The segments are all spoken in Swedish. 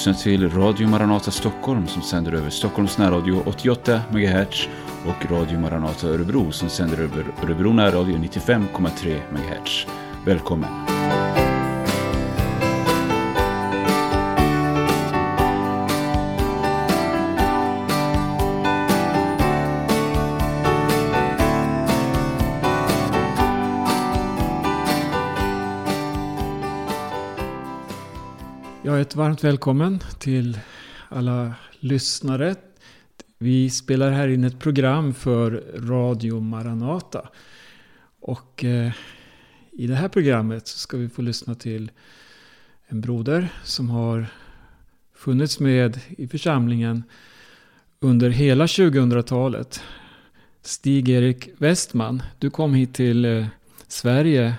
lyssnar till Radio Maranata Stockholm som sänder över Stockholms närradio 88 MHz och Radio Maranata Örebro som sänder över Örebro närradio 95,3 MHz. Välkommen! Ett varmt välkommen till alla lyssnare. Vi spelar här in ett program för Radio Maranata. Och eh, i det här programmet så ska vi få lyssna till en broder som har funnits med i församlingen under hela 2000-talet. Stig-Erik Westman, du kom hit till eh, Sverige.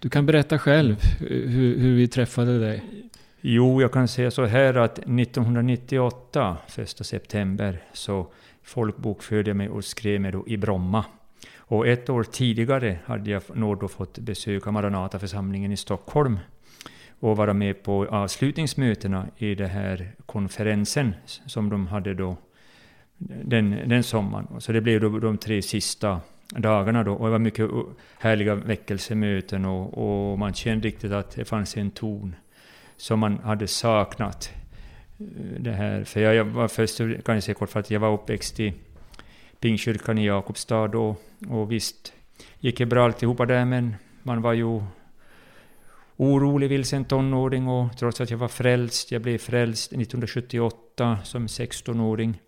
Du kan berätta själv hur, hur vi träffade dig. Jo, jag kan säga så här att 1998, 1 september, så folkbokförde jag mig och skrev mig då i Bromma. Och ett år tidigare hade jag då fått besöka Maranataförsamlingen i Stockholm och vara med på avslutningsmötena i den här konferensen som de hade då den, den sommaren. Så det blev då de tre sista dagarna då. Och det var mycket härliga väckelsemöten och, och man kände riktigt att det fanns en ton som man hade saknat. Eh, det här. För jag, jag var först, kan jag säga kort, för att jag var uppväxt i Pingkyrkan i Jakobstad då, och visst gick det bra alltihopa där, men man var ju orolig vilsen tonåring och trots att jag var frälst, jag blev frälst 1978 som 16-åring.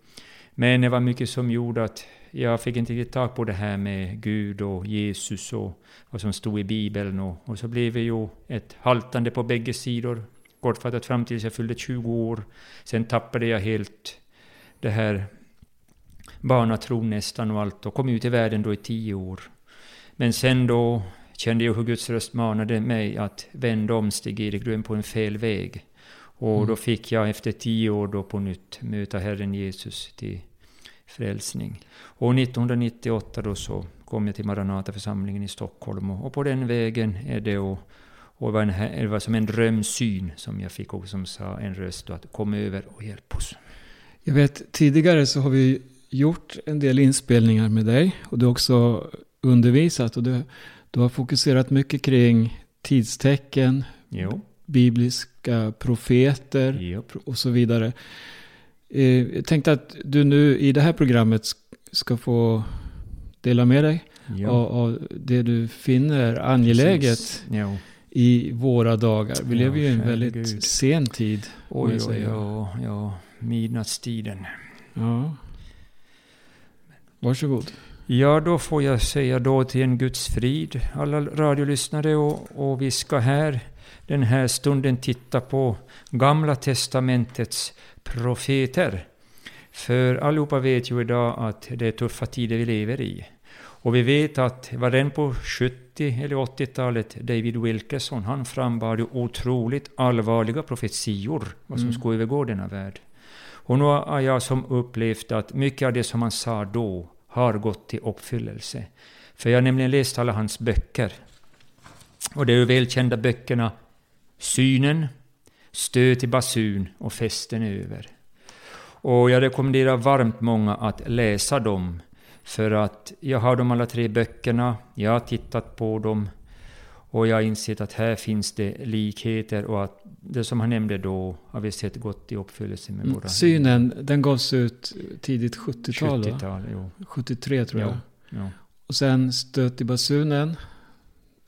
Men det var mycket som gjorde att jag fick inte riktigt tag på det här med Gud och Jesus och vad som stod i Bibeln. Och, och så blev det ju ett haltande på bägge sidor kortfattat fram tills jag fyllde 20 år. Sen tappade jag helt det här barnatron nästan och allt och kom ut i världen då i tio år. Men sen då kände jag hur Guds röst manade mig att vända om Stig-Erik, du är på en fel väg. Och mm. då fick jag efter tio år då på nytt möta Herren Jesus till frälsning. Och 1998 då så kom jag till Maranataförsamlingen i Stockholm och, och på den vägen är det och och det var, en, det var som en drömsyn som jag fick och som sa en röst att kom över och hjälp oss. Jag vet tidigare så har vi gjort en del inspelningar med dig och du har också undervisat och du, du har fokuserat mycket kring tidstecken, jo. bibliska profeter jo. och så vidare. Eh, jag tänkte att du nu i det här programmet ska få dela med dig av, av, det du finner angeläget i våra dagar. Vi lever ju i en väldigt Gud. sen tid. Oj, oj, ja, ja, midnattstiden. Ja. Varsågod. Ja, då får jag säga då till en Guds frid, alla radiolyssnare, och, och vi ska här den här stunden titta på Gamla Testamentets profeter. För allihopa vet ju idag att det är tuffa tider vi lever i. Och vi vet att var den på 70 eller 80-talet, David Wilkerson, han frambar ju otroligt allvarliga profetior vad som mm. skulle övergå denna värld. Och nu har jag som upplevt att mycket av det som han sa då har gått till uppfyllelse. För jag har nämligen läst alla hans böcker. Och det är ju välkända böckerna Synen, Stöd till basun och Festen över. Och jag rekommenderar varmt många att läsa dem för att jag har de alla tre böckerna, jag har tittat på dem och jag har insett att här finns det likheter och att det som han nämnde då har vi sett gått i uppfyllelse med mm, våra... Synen, den gavs ut tidigt 70-tal 70-tal, jo. 73 tror jag. Ja, ja. Och sen Stöt i basunen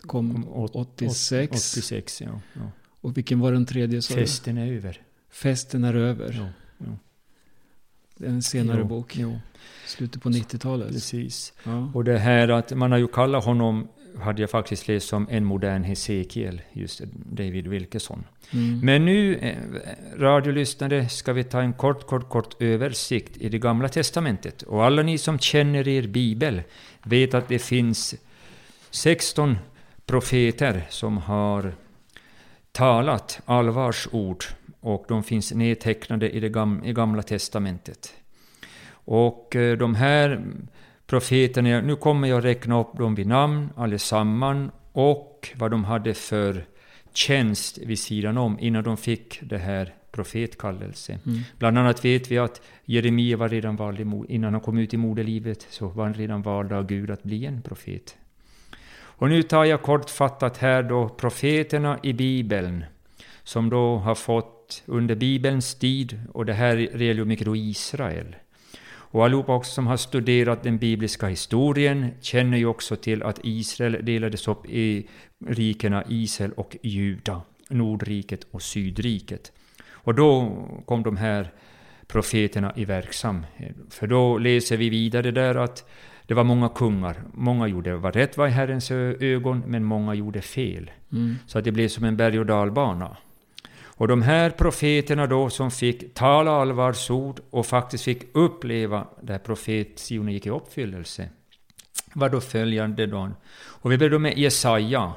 kom 86. 86, ja. ja. Och vilken var den tredje? Festen är över. Festen är över. Ja, ja. Det är en senare jo, bok. Jo. Slutet på 90-talet. Precis. Ja. Och det här att man har ju kallat honom, hade jag faktiskt läst som en modern Hesekiel, just David Wilkerson. Mm. Men nu, eh, radiolyssnare, ska vi ta en kort, kort, kort översikt i det gamla testamentet. Och alla ni som känner er bibel vet att det finns 16 profeter som har talat allvarsord och de finns nedtecknade i det gamla testamentet. Och eh, de här profeterna, nu kommer jag räkna upp dem vid namn allesamman och vad de hade för tjänst vid sidan om innan de fick det här profetkallelse. Mm. Bland annat vet vi att Jeremia var redan vald, innan han kom ut i moderlivet, så var han redan vald av Gud att bli en profet. Och nu tar jag kortfattat här då profeterna i Bibeln, som då har fått under Bibelns tid, och det här gäller ju mycket då Israel. Och allihopa också som har studerat den bibliska historien känner ju också till att Israel delades upp i rikena Israel och Juda, Nordriket och Sydriket. Och då kom de här profeterna i verksam. För då läser vi vidare där att det var många kungar. Många gjorde vad rätt var i Herrens ögon, men många gjorde fel. Mm. Så att det blev som en berg och dalbana. Och de här profeterna då som fick tala allvarsord och faktiskt fick uppleva där profetiorna gick i uppfyllelse var då följande då. Och vi börjar då med Jesaja.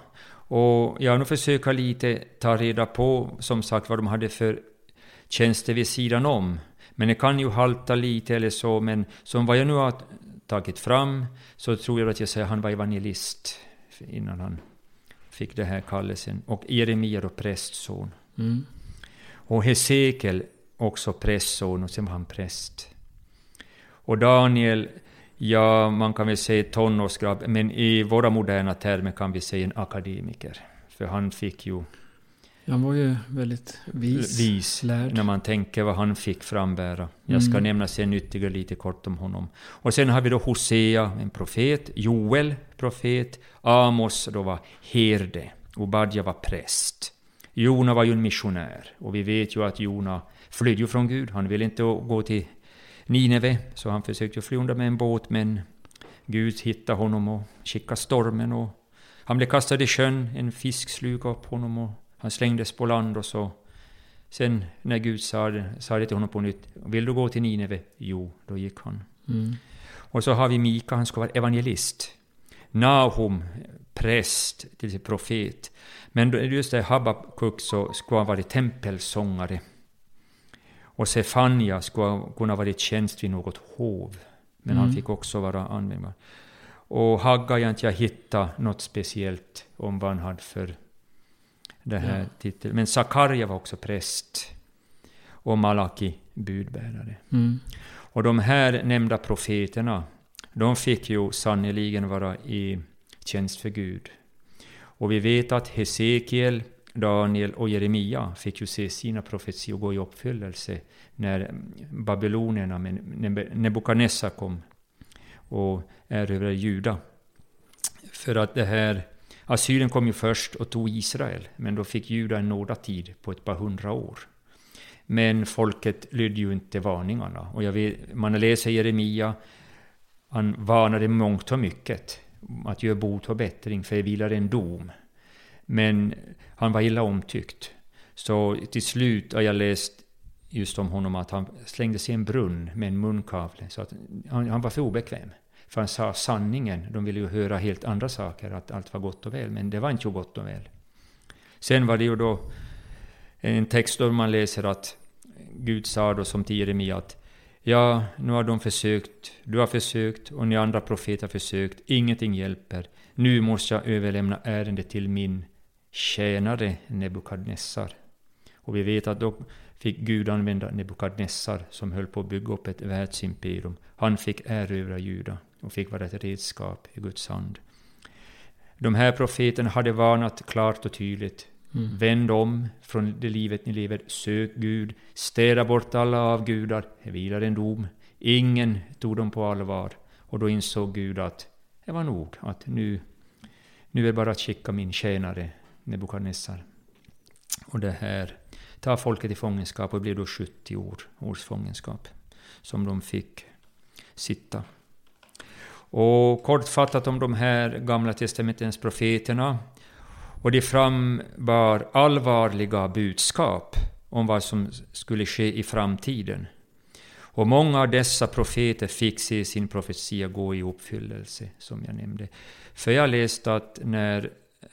Och jag har nog försökt lite ta reda på som sagt vad de hade för tjänster vid sidan om. Men det kan ju halta lite eller så, men som vad jag nu har tagit fram så tror jag att jag säger att han var evangelist innan han fick det här kallelsen. Och Jeremia då prästson. Mm. Och Hesekiel också prästson och sen var han präst. Och Daniel, ja man kan väl säga tonårsgrabb, men i våra moderna termer kan vi säga en akademiker. För han fick ju Han var ju väldigt vis, vis när man tänker vad han fick frambära. Jag ska Mm. nämna sen ytterligare lite kort om honom. Och sen har vi då Hosea, en profet, Joel, profet, Amos då var herde, Obadja var präst. Jona var ju en missionär, och vi vet ju att Jona flydde ju från Gud. Han ville inte gå till Nineve, så han försökte fly undan med en båt, men Gud hittade honom och skickade stormen och han blev kastad i sjön, en fisk slukade upp honom och han slängdes på land och så Sen när Gud sa det, sa det till honom på nytt, vill du gå till Nineve? Jo, då gick han. Mm. Och så har vi Mika, han ska vara evangelist. Nahum, präst, till profet. Men just det, Habakuk så skulle han vara tempelsångare. Och Sefania skulle kunna vara i tjänst vid något hov. Men han Mm. fick också vara användbar. Och Haggai har inte jag hittat något speciellt om vad han hade för det här Ja. titeln. Men Sakarja var också präst. Och Malaki budbärare. Mm. Och de här nämnda profeterna, de fick ju sannerligen vara i tjänst för Gud. Och vi vet att Hesekiel, Daniel och Jeremia fick ju se sina profetior gå i uppfyllelse när babylonierna Neb- Nebukadnessar kom och erövrade Juda. För att det här Assyrien kom ju först och tog Israel, men då fick Juda en nådatid på ett par hundra år. Men folket lydde ju inte varningarna. Och jag vet, man läser Jeremia, han varnade mångt och mycket att göra bot och bättring, för det vilar en dom. Men han var illa omtyckt. Så till slut har jag läst just om honom att han slängde sig i en brunn med en munkavle. Så att han, han var för obekväm. För han sa sanningen. De ville ju höra helt andra saker, att allt var gott och väl. Men det var inte så gott och väl. Sen var det ju då en text där man läser att Gud sa då som till Jeremia att Ja, nu har de försökt, du har försökt och ni andra profeter har försökt, ingenting hjälper. Nu måste jag överlämna ärendet till min tjänare Nebukadnessar. Och vi vet att då fick Gud använda Nebukadnessar som höll på att bygga upp ett världsimperium. Han fick erövra Juda och fick vara ett redskap i Guds hand. De här profeterna hade varnat klart och tydligt. Mm. Vänd om från det livet ni lever, sök Gud, städa bort alla avgudar, det vilar en dom. Ingen tog dem på allvar. Och då insåg Gud att det var nog, att nu, nu är det bara att skicka min tjänare Nebukadnessar. Och det här tar folket i fångenskap och det blev då 70 år, års fångenskap som de fick sitta. Och kortfattat om de här Gamla Testamentens profeterna. Och de frambar allvarliga budskap om vad som skulle ske i framtiden. Och många av dessa profeter fick se sin profetia gå i uppfyllelse, som jag nämnde. För jag läste att när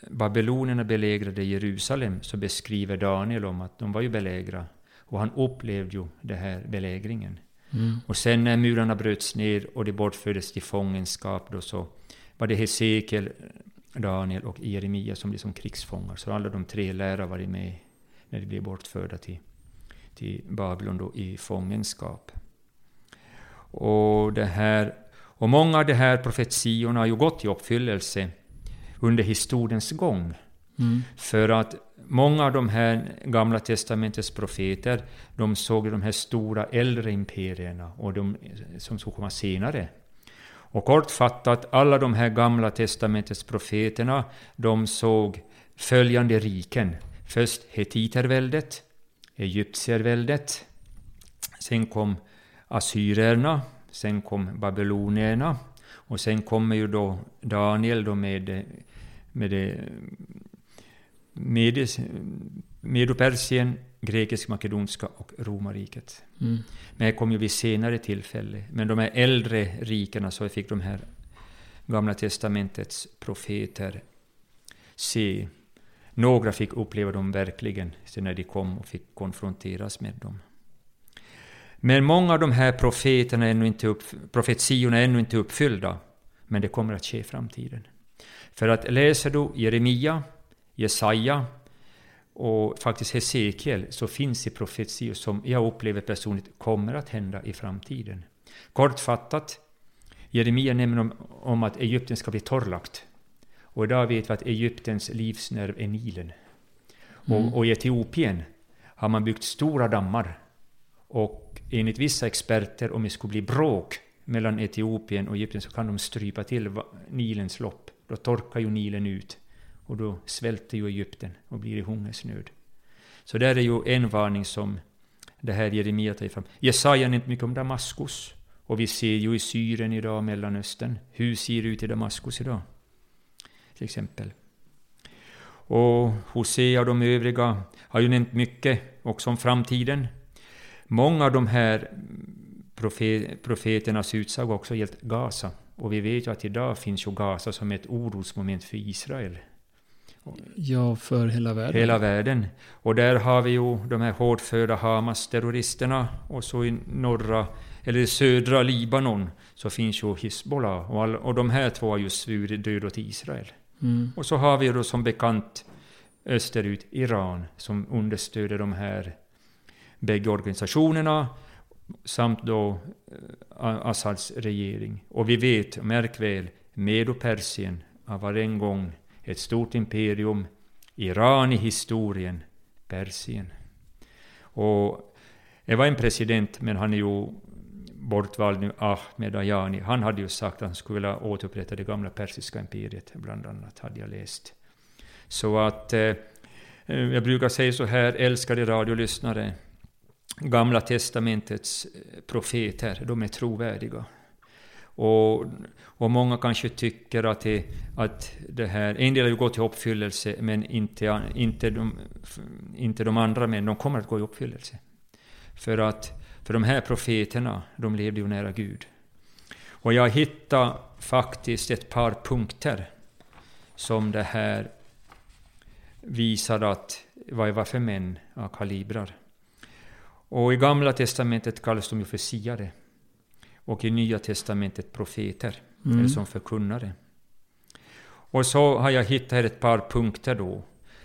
babylonerna belägrade Jerusalem så beskriver Daniel om att de var ju belägra. Och han upplevde ju den här belägringen. Mm. Och sen när murarna bröts ner och de bortfördes till fångenskap då så var det Hesekiel, Daniel och Jeremia som blev som krigsfångar. Så alla de tre lärare var med när de blev bortförda till, till Babylon då i fångenskap. Och, det här, och många av de här profetiorna har ju gått i uppfyllelse under historiens gång. Mm. För att många av de här Gamla Testamentets profeter, de såg de här stora äldre imperierna och de som skulle komma senare. Och kortfattat, alla de här Gamla Testamentets profeterna, de såg följande riken. Först hetiterväldet, egyptierväldet, sen kom assyrierna, sen kom babylonierna, och sen kommer ju då Daniel då med, med det Medopersien, grekisk-makedonska och romarriket. Mm. Men det kom ju vid senare tillfälle. Men de här äldre rikena så fick de här Gamla Testamentets profeter se. Några fick uppleva dem verkligen, sen när de kom och fick konfronteras med dem. Men många av de här profeterna är ännu inte upp, profetiorna är ännu inte uppfyllda, men det kommer att ske i framtiden. För att läser du Jeremia, Jesaja och faktiskt Hesekiel så finns det profetior som jag upplever personligt kommer att hända i framtiden. Kortfattat, Jeremia nämner om, om att Egypten ska bli torrlagt. Och idag vet vi att Egyptens livsnerv är Nilen. Mm. Och, och i Etiopien har man byggt stora dammar. Och enligt vissa experter, om det skulle bli bråk mellan Etiopien och Egypten så kan de strypa till Nilens lopp. Då torkar ju Nilen ut. Och då svälter ju Egypten och blir i hungersnöd. Så där är ju en varning som det här Jeremia tar fram. Jesaja nämnt mycket om Damaskus. Och vi ser ju i Syrien idag, Mellanöstern. Hur ser det ut i Damaskus idag? Till exempel. Och Hosea och de övriga har ju nämnt mycket också om framtiden. Många av de här profet, profeternas utsagor har också gällt Gaza. Och vi vet ju att idag finns ju Gaza som ett orosmoment för Israel. Ja, för hela världen. Hela världen. Och där har vi ju de här hårdföra Hamas-terroristerna och så i norra, eller i södra Libanon så finns ju Hizbollah och, all, och de här två har ju svurit död åt Israel. Mm. Och så har vi då som bekant österut Iran som understöder de här bägge organisationerna samt då eh, Assads regering. Och vi vet, märk väl, Medo-Persien var en gång ett stort imperium, Iran i historien, Persien. Och det var en president, men han är ju bortvald nu, Ahmed Ayani. Han hade ju sagt att han skulle vilja återupprätta det gamla persiska imperiet, bland annat, hade jag läst. Så att, eh, eh jag brukar säga så här, älskade radiolyssnare, Gamla testamentets eh, profeter, de är trovärdiga. Och, och många kanske tycker att det, att det här, en del har ju gått i uppfyllelse, men inte, inte, de, inte de andra, men de kommer att gå i uppfyllelse. För att för de här profeterna, de levde ju nära Gud. Och jag hittade faktiskt ett par punkter som det här visar att vad det var för män av kalibrar. Och i Gamla Testamentet kallas de ju för siare. Och i Nya Testamentet profeter, Mm. eller som förkunnare. Och så har jag hittat ett par punkter då.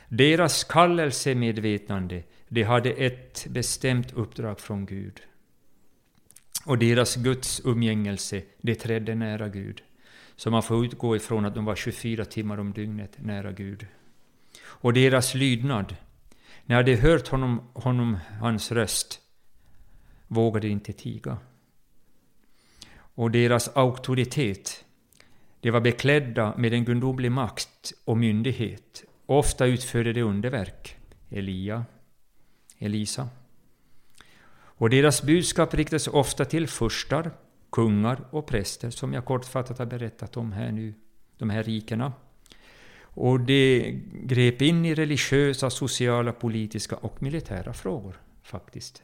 Deras kallelsemedvetande, det hade ett bestämt uppdrag från Gud. Och deras Guds umgängelse, det trädde nära Gud. Så man får utgå ifrån att de var 24 timmar om dygnet nära Gud. Och deras lydnad, när de hört honom, honom hans röst, vågade de inte tiga. Och deras auktoritet, de var beklädda med en gudomlig makt och myndighet. Ofta utförde de underverk. Elia, Elisa. Och deras budskap riktades ofta till furstar, kungar och präster, som jag kortfattat har berättat om här nu, de här rikena. Och de grep in i religiösa, sociala, politiska och militära frågor, faktiskt.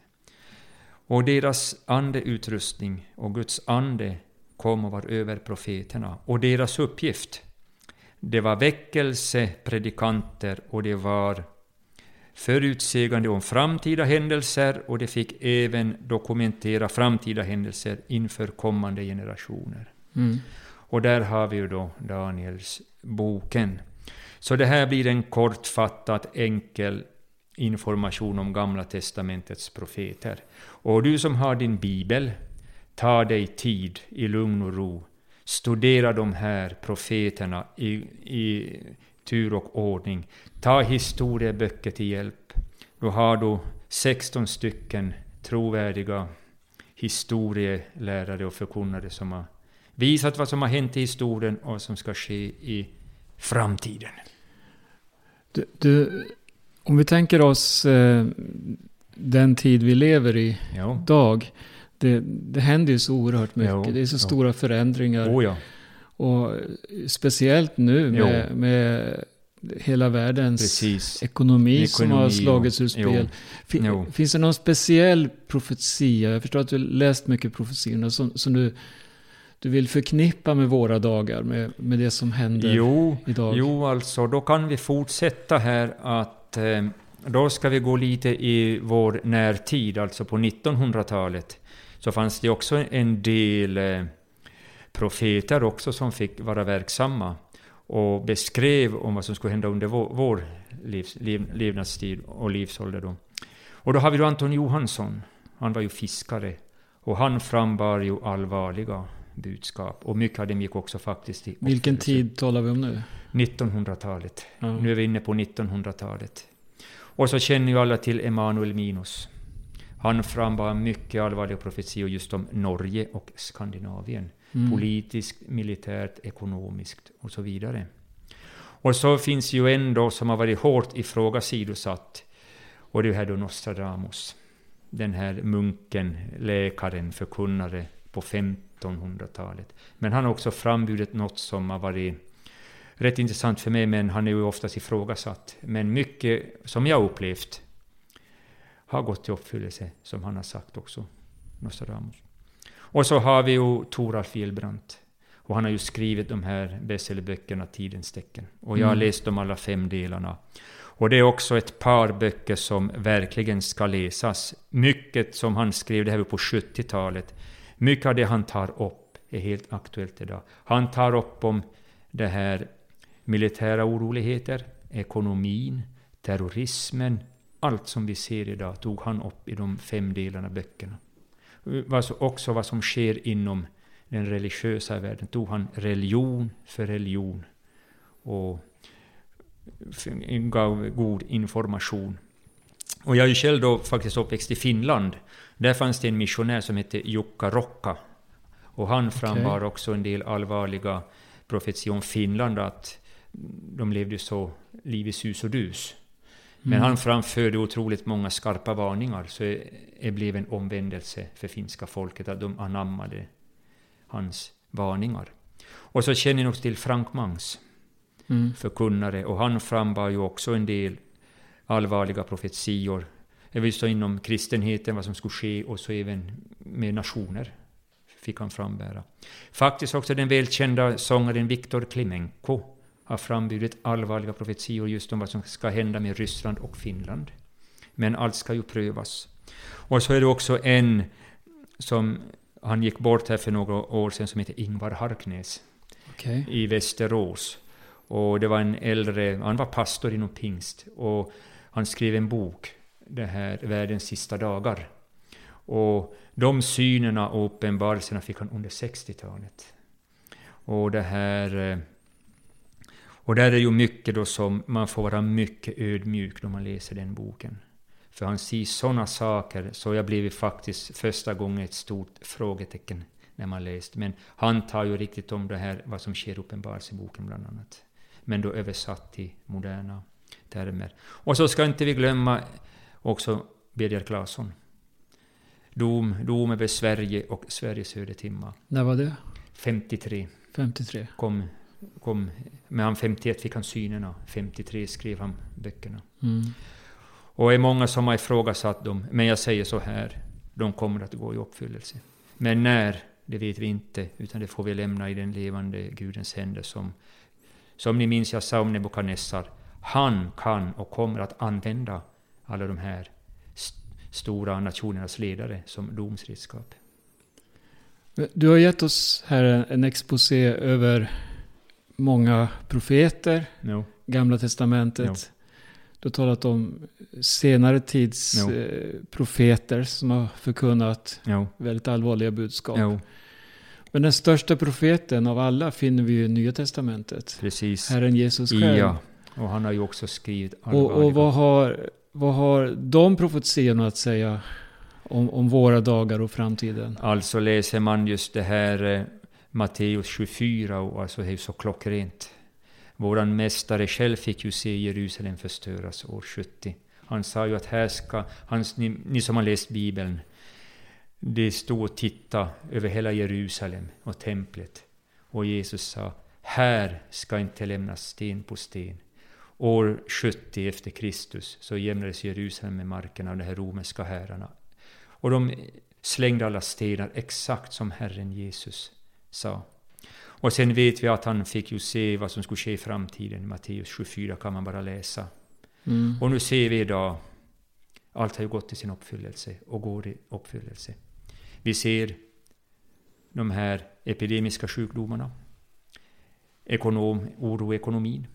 Och deras andeutrustning och Guds ande kom och var över profeterna. Och deras uppgift, det var väckelsepredikanter och det var förutsägande om framtida händelser och det fick även dokumentera framtida händelser inför kommande generationer. Mm. Och där har vi ju då Daniels boken. Så det här blir en kortfattad, enkel information om Gamla Testamentets profeter. Och du som har din bibel, ta dig tid i lugn och ro. Studera de här profeterna i, i tur och ordning. Ta historieböcker till hjälp. Då har du 16 stycken trovärdiga historielärare och förkunnare som har visat vad som har hänt i historien och vad som ska ske i framtiden. Du, du, om vi tänker oss eh, den tid vi lever i Ja. idag. Det, det händer ju så oerhört mycket. Jo, det är så jo. stora förändringar. Oh ja, Och speciellt nu med, med hela världens precis. ekonomi, som har slagits ur spel. Jo. Finns det någon speciell profetia? Jag förstår att du läst mycket profetiorna som, som du, du vill förknippa med våra dagar, med, med det som händer Jo, idag. jo, alltså då kan vi fortsätta här att Eh, då ska vi gå lite i vår närtid, alltså på 1900-talet. Så fanns det också en del eh, profeter också som fick vara verksamma och beskrev om vad som skulle hända under vår, vår livs, liv, levnadstid och livsålder. Då. Och då har vi då Anton Johansson. Han var ju fiskare och han frambar ju allvarliga budskap. Och mycket av dem gick också faktiskt i Vilken tid talar vi om nu? 1900-talet. Ja. Nu är vi inne på 1900-talet. Och så känner ju alla till Emanuel Minus. Han frambar mycket allvarliga profetior just om Norge och Skandinavien. Mm. Politiskt, militärt, ekonomiskt och så vidare. Och så finns ju en då som har varit hårt ifrågasatt. Och det är här då Nostradamus. Den här munken, läkaren, förkunnare på 1500-talet. Men han har också frambjudit något som har varit rätt intressant för mig, men han är ju oftast ifrågasatt. Men mycket som jag upplevt har gått i uppfyllelse, som han har sagt också, Nostradamus. Och så har vi ju Toralf Gillbrandt. Och han har ju skrivit de här bestsellerböckerna Tidens tecken. Och jag har Mm. läst de alla fem delarna. Och det är också ett par böcker som verkligen ska läsas. Mycket som han skrev, det här var på 70-talet, mycket av det han tar upp är helt aktuellt idag. Han tar upp om det här militära oroligheter, ekonomin, terrorismen, allt som vi ser idag tog han upp i de fem delarna av böckerna. Också vad som sker inom den religiösa världen tog han religion för religion och gav god information. Och jag är ju själv då faktiskt uppväxt i Finland. Där fanns det en missionär som hette Jukka Rokka. Och han frambar också en del allvarliga profetior om Finland, att de levde så liv i sus och dus. Men Mm. han framförde otroligt många skarpa varningar, så det blev en omvändelse för finska folket, att de anammade hans varningar. Och så känner ni också till Frank Mangs, Mm. förkunnare, och han frambar ju också en del allvarliga profetior. Just så inom kristenheten, vad som skulle ske, och så även med nationer fick han frambära. Faktiskt också den välkända sångaren Viktor Klimenko har frambjudit allvarliga profetior just om vad som ska hända med Ryssland och Finland. Men allt ska ju prövas. Och så är det också en som han gick bort här för några år sedan som heter Ingvar Harknäs Okej. i Västerås. Och det var en äldre, han var pastor inom pingst och han skrev en bok, det här Världens sista dagar. Och de synerna och uppenbarelserna fick han under 60-talet. Och det här... Eh, och där är ju mycket då som man får vara mycket ödmjuk när man läser den boken. För han säger sådana saker, så jag blev faktiskt första gången ett stort frågetecken när man läst. Men han tar ju riktigt om det här, vad som sker i boken bland annat. Men då översatt till moderna termer. Och så ska inte vi glömma också Birger Claesson. Dom, dom över Sverige och Sveriges timma. När var det? 53 53? kom, kom, men han 51 fick han synerna, 53 skrev han böckerna. Mm. Och det är många som har ifrågasatt dem, men jag säger så här, de kommer att gå i uppfyllelse. Men när, det vet vi inte, utan det får vi lämna i den levande Gudens händer som, som ni minns jag sa om Nebukadnessar, han kan och kommer att använda alla de här st- stora nationernas ledare som domsredskap. Du har gett oss här en, exposé över många profeter, No. Gamla Testamentet. Du har talat om senare tids Jo. eh, profeter som har förkunnat väldigt allvarliga budskap. Men den största profeten av alla finner vi i Nya Testamentet. precis. Herren Jesus själv. Ja, och han har ju också skrivit och allvarliga... och vad, har, vad har de profetiorna att säga om, om våra dagar och framtiden? Alltså läser man just det här eh, Matteus 24, och alltså det är så klockrent. Våran mästare själv fick ju se Jerusalem förstöras år 70. Han sa ju att här ska, hans, ni, ni som har läst Bibeln, det stod och titta över hela Jerusalem och templet. Och Jesus sa, här ska inte lämnas sten på sten. År 70 efter Kristus så jämnades Jerusalem med marken av de här romerska herrarna. Och de slängde alla stenar exakt som Herren Jesus sa. Och sen vet vi att han fick ju se vad som skulle ske i framtiden. Matteus 24 kan man bara läsa. Mm. Och nu ser vi idag, allt har ju gått i sin uppfyllelse och går i uppfyllelse. Vi ser de här epidemiska sjukdomarna, ekonom, oro i ekonomin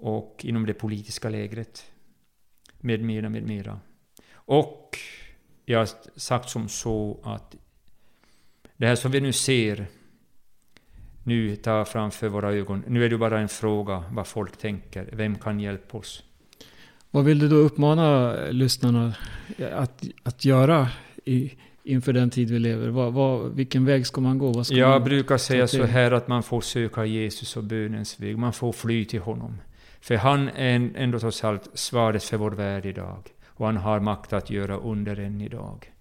och inom det politiska lägret, med mera, med mera. Och jag har sagt som så att det här som vi nu ser nu tar framför våra ögon, nu är det bara en fråga vad folk tänker. Vem kan hjälpa oss? Vad vill du då uppmana lyssnarna att, att göra i, inför den tid vi lever? Vad, vad, vilken väg ska man gå? Vad ska Jag man, brukar säga så här att man får söka Jesus och bönens väg. Man får fly till honom. För han är ändå trots allt svaret för vår värld idag. Och han har makt att göra under än idag.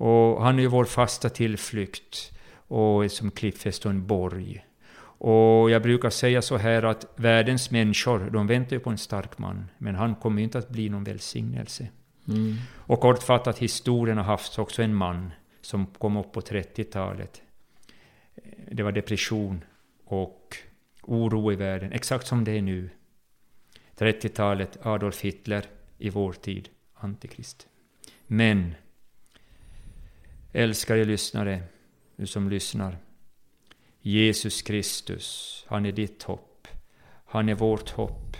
Och han är ju vår fasta tillflykt och som klippfäst och en borg. Och jag brukar säga så här att världens människor, de väntar ju på en stark man. Men han kommer ju inte att bli någon välsignelse. Mm. Och kortfattat, historien har haft också en man som kom upp på 30-talet. Det var depression och oro i världen, exakt som det är nu. 30-talet, Adolf Hitler, i vår tid, Antikrist. Men, älskade lyssnare, du som lyssnar. Jesus Kristus, han är ditt hopp. Han är vårt hopp.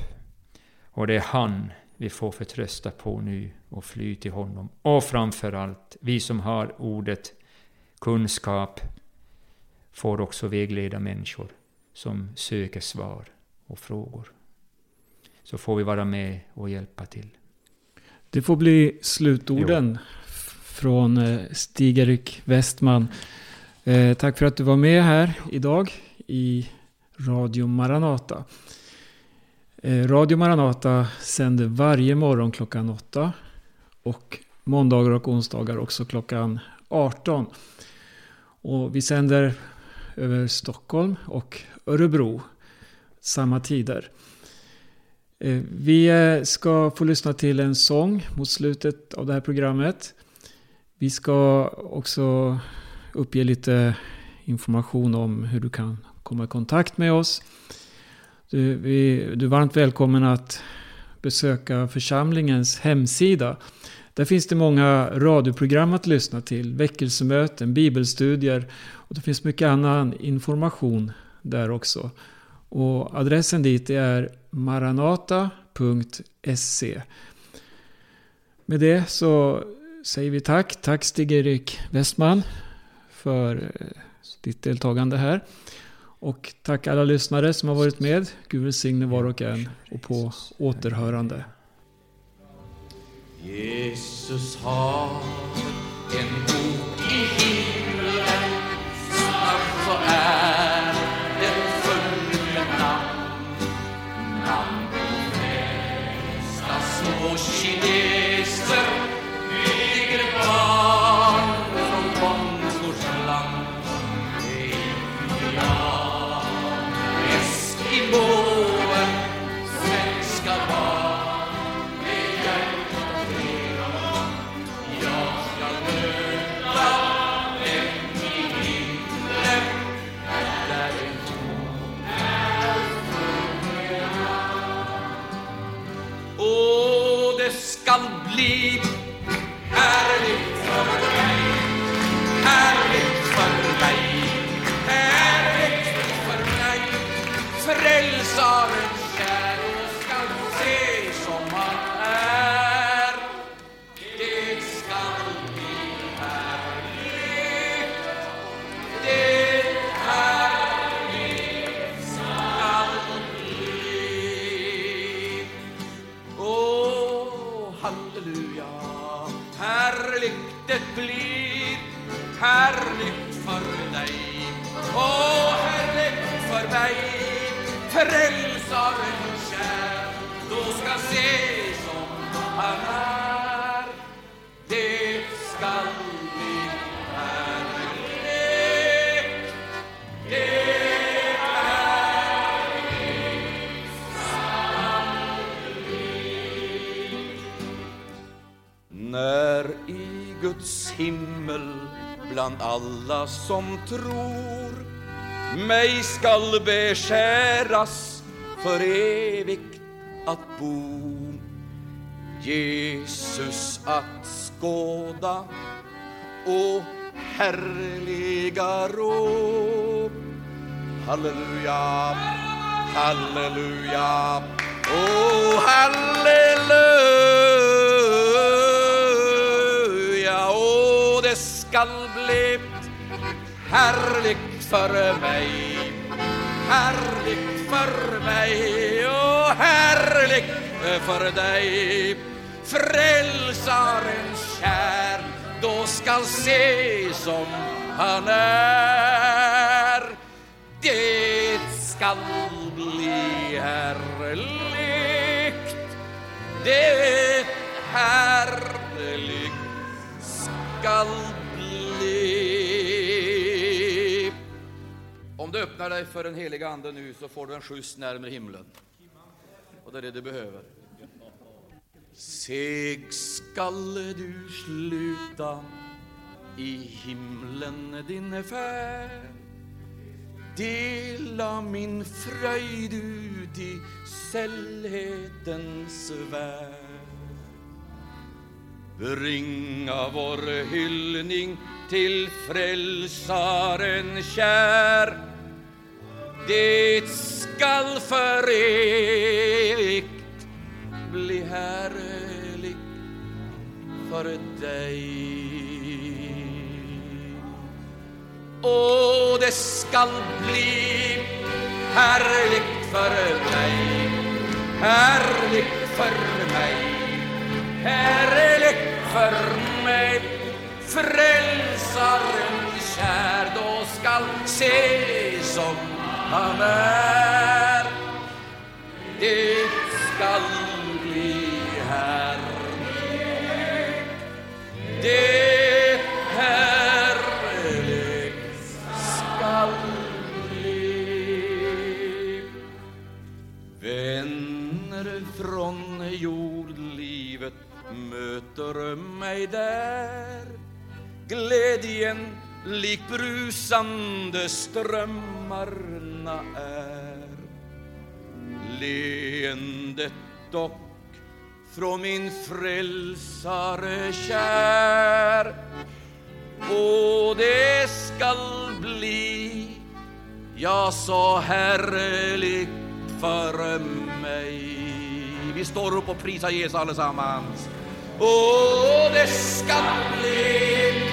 Och det är han vi får förtrösta på nu och fly till honom. Och framför allt, vi som har ordet kunskap får också vägleda människor som söker svar och frågor. Så får vi vara med och hjälpa till. Det får bli slutorden f- från eh, Stig-Erik Westman. Eh, tack för att du var med här idag i Radio Maranata. Eh, Radio Maranata sänder varje morgon klockan åtta och måndagar och onsdagar också klockan 18. Och vi sänder över Stockholm och Örebro samma tider. Eh, vi eh, ska få lyssna till en sång mot slutet av det här programmet. Vi ska också uppge lite information om hur du kan komma i kontakt med oss. Du, vi, du är varmt välkommen att besöka församlingens hemsida. Där finns det många radioprogram att lyssna till, väckelsemöten, bibelstudier och det finns mycket annan information där också. Och adressen dit är maranata.se. Med det så säger vi tack. Tack Stig-Erik Westman för eh, ditt deltagande här. Och tack alla lyssnare som har varit med. Gud välsigne var och en och på återhörande. Jesus har en bok bland alla som tror. Mig skall beskäras för evigt att bo. Jesus att skåda och härliga rå Halleluja, halleluja, oh halleluja, oh det skall bli härligt för mig, härligt för mig, och härligt för dig. Frälsaren kär, då skall se som han är. Det skall bli härligt, det härligt skall Om du öppnar dig för den heliga Ande nu så får du en skjuts närmare himlen. Och det är det du behöver. Seg skall du sluta i himlen din färd Dela min fröjd ut i sällhetens värld Bringa vår hyllning till frälsaren kär det skall för evigt bli härligt för dig. Och det skall bli härligt för mig Härligt för mig Härligt för mig. Frälsaren kär Då skall se som han är. Det skall bli härligt Det härligt skall bli. Vänner från jordlivet möter mig där. Glädjen lik brusande strömmar strömmarna är Leendet dock från min frälsare kär. Och det skall bli ja, så härligt för mig. Vi står upp och prisar Jesus allesammans. Och det skall bli